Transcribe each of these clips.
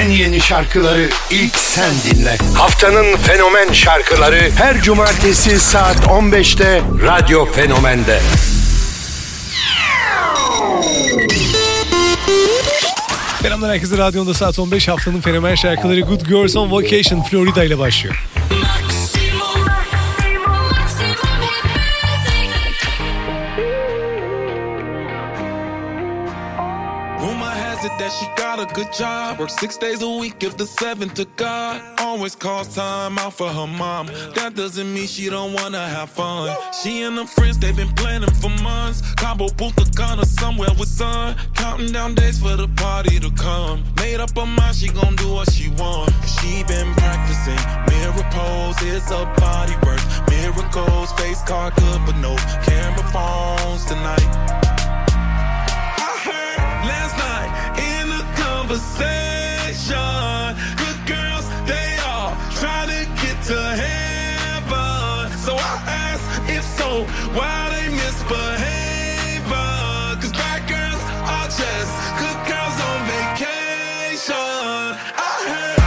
En yeni şarkıları ilk sen dinle. Haftanın fenomen şarkıları her cumartesi saat 15'te Radyo Fenomen'de. Selamlar herkese radyonda saat 15 haftanın fenomen şarkıları Good Girls on Vacation Florida ile başlıyor. Rumor has it that she got a good job. Works six days a week, give the seven to God. Always calls time out for her mom. That doesn't mean she don't wanna have fun. She and her friends, they've been planning for months. combo Cabo Punta Cana, somewhere with sun. Counting down days for the party to come. Made up her mind, she gon' do what she want. She been practicing mirror pose, it's a body work. Miracles, face card good, but no camera phones tonight. Conversation. Good girls, they all try to get to heaven. So I asked if so, why they misbehave? Cause bad girls are just good girls on vacation. I heard.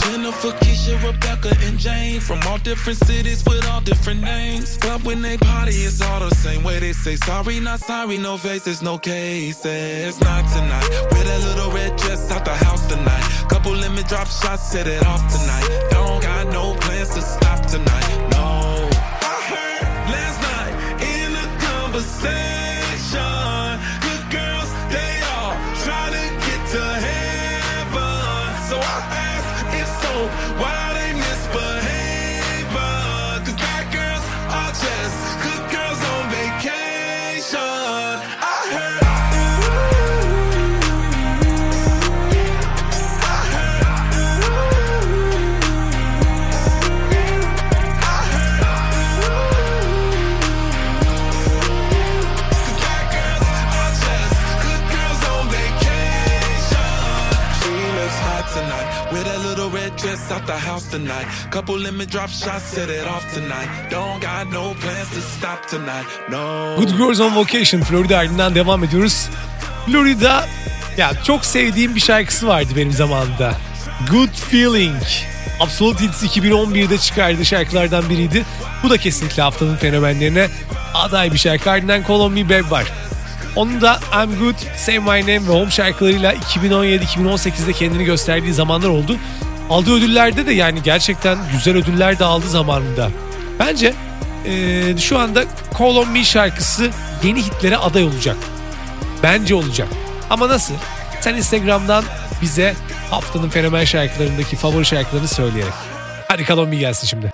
Jennifer, Keisha, Rebecca, and Jane from all different cities different names. Club when they party, it's all the same way. They say sorry, not sorry, no faces, no cases. Not tonight. With a little red dress out the house tonight. Couple limit drop shots, set it off tonight. Don't got no plans to stop tonight. Tonight. Couple limit drop shots, set it off tonight. Don't got no plans to stop tonight. No. Good Girls on Vacation Florida ardından devam ediyoruz. Florida ya çok sevdiğim bir şarkısı vardı benim zamanında. Good Feeling. Absolute Hits 2011'de çıkardığı şarkılardan biriydi. Bu da kesinlikle haftanın fenomenlerine aday bir şarkı. Ardından Call On Me Babe var. Onun da I'm Good, Say My Name ve Home şarkılarıyla 2017-2018'de kendini gösterdiği zamanlar oldu. Aldığı ödüllerde de yani gerçekten güzel ödüller de aldı zamanında. Bence eee, şu anda Call On Me şarkısı yeni hitlere aday olacak. Bence olacak. Ama nasıl? Sen Instagram'dan bize haftanın fenomen şarkılarındaki favori şarkılarını söyleyerek. Hadi Call On Me gelsin şimdi.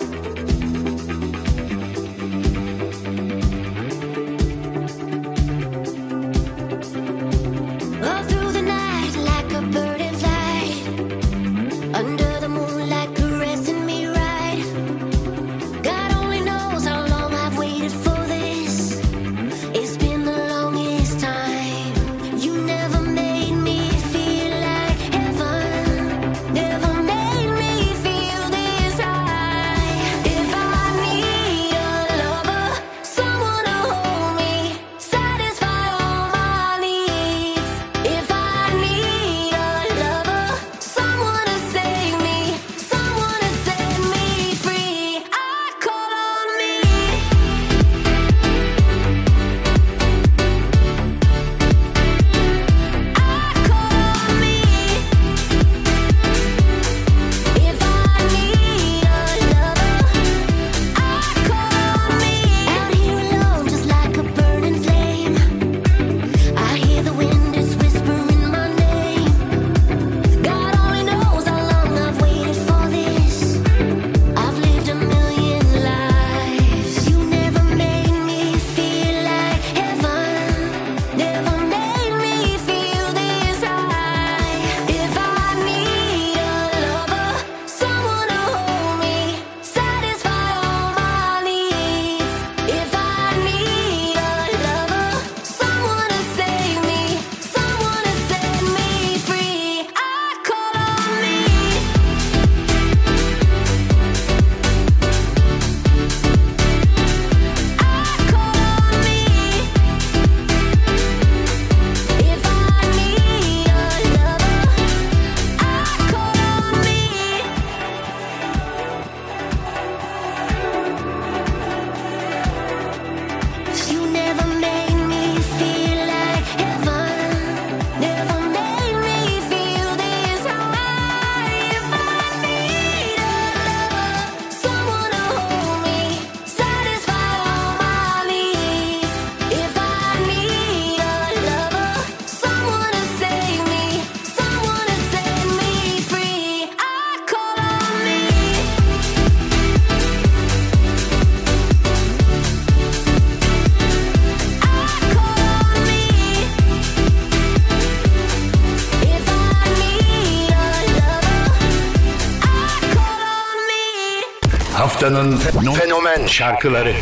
Araga'nın fenomen şarkıları.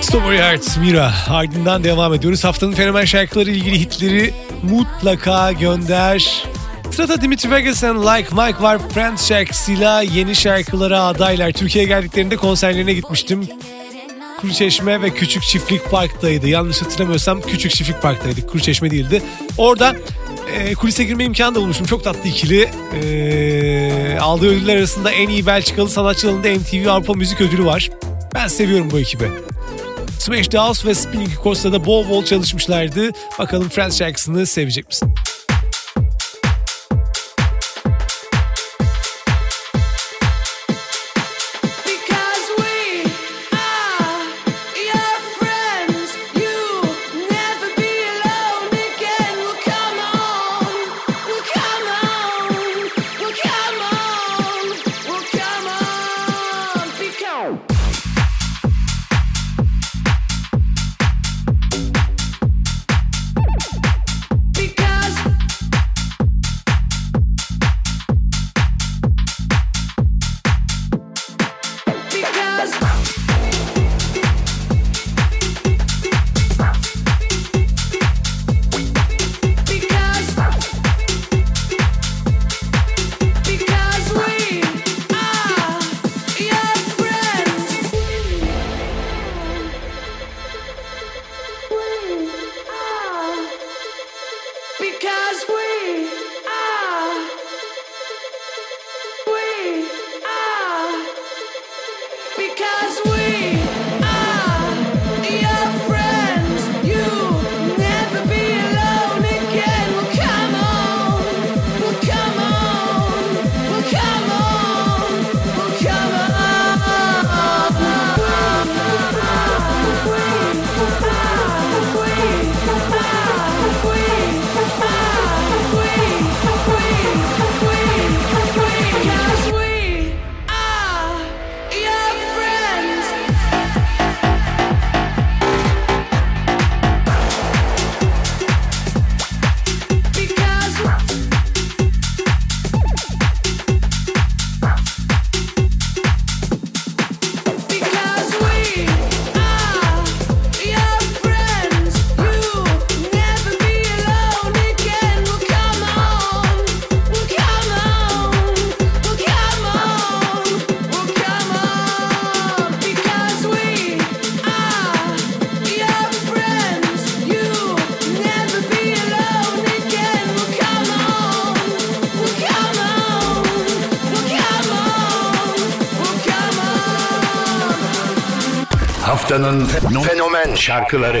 Strawberry Hearts Mira ardından devam ediyoruz. Haftanın fenomen şarkıları ilgili hitleri mutlaka gönder. Sırada Dimitri Vegas and Like Mike var. Friends şarkısıyla yeni şarkılara adaylar. Türkiye'ye geldiklerinde konserlerine gitmiştim. Kuruçeşme ve Küçük Çiftlik Park'taydı. Yanlış hatırlamıyorsam Küçük Çiftlik Park'taydı. Kuruçeşme değildi. Orada e, kulise girme imkanı da bulmuştum. Çok tatlı ikili. E, aldığı ödüller arasında en iyi Belçikalı sanatçı dalında MTV Avrupa Müzik Ödülü var. Ben seviyorum bu ekibi. Smash The House ve Spinning Costa'da bol bol çalışmışlardı. Bakalım Friends şarkısını sevecek misin? Haftanın fenomen şarkıları.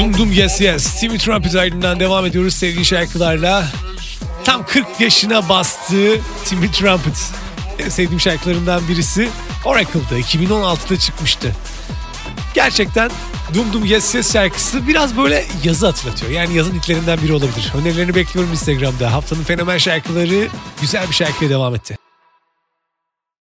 Dum Dum Yes Yes. Timmy Trumpet ardından devam ediyoruz sevgili şarkılarla. Tam 40 yaşına bastığı Timmy Trumpet. En sevdiğim şarkılarından birisi Oracle'da 2016'da çıkmıştı. Gerçekten Dum Dum Yes Yes şarkısı biraz böyle yazı hatırlatıyor. Yani yazın hitlerinden biri olabilir. Önerilerini bekliyorum Instagram'da. Haftanın fenomen şarkıları güzel bir şarkıya devam etti.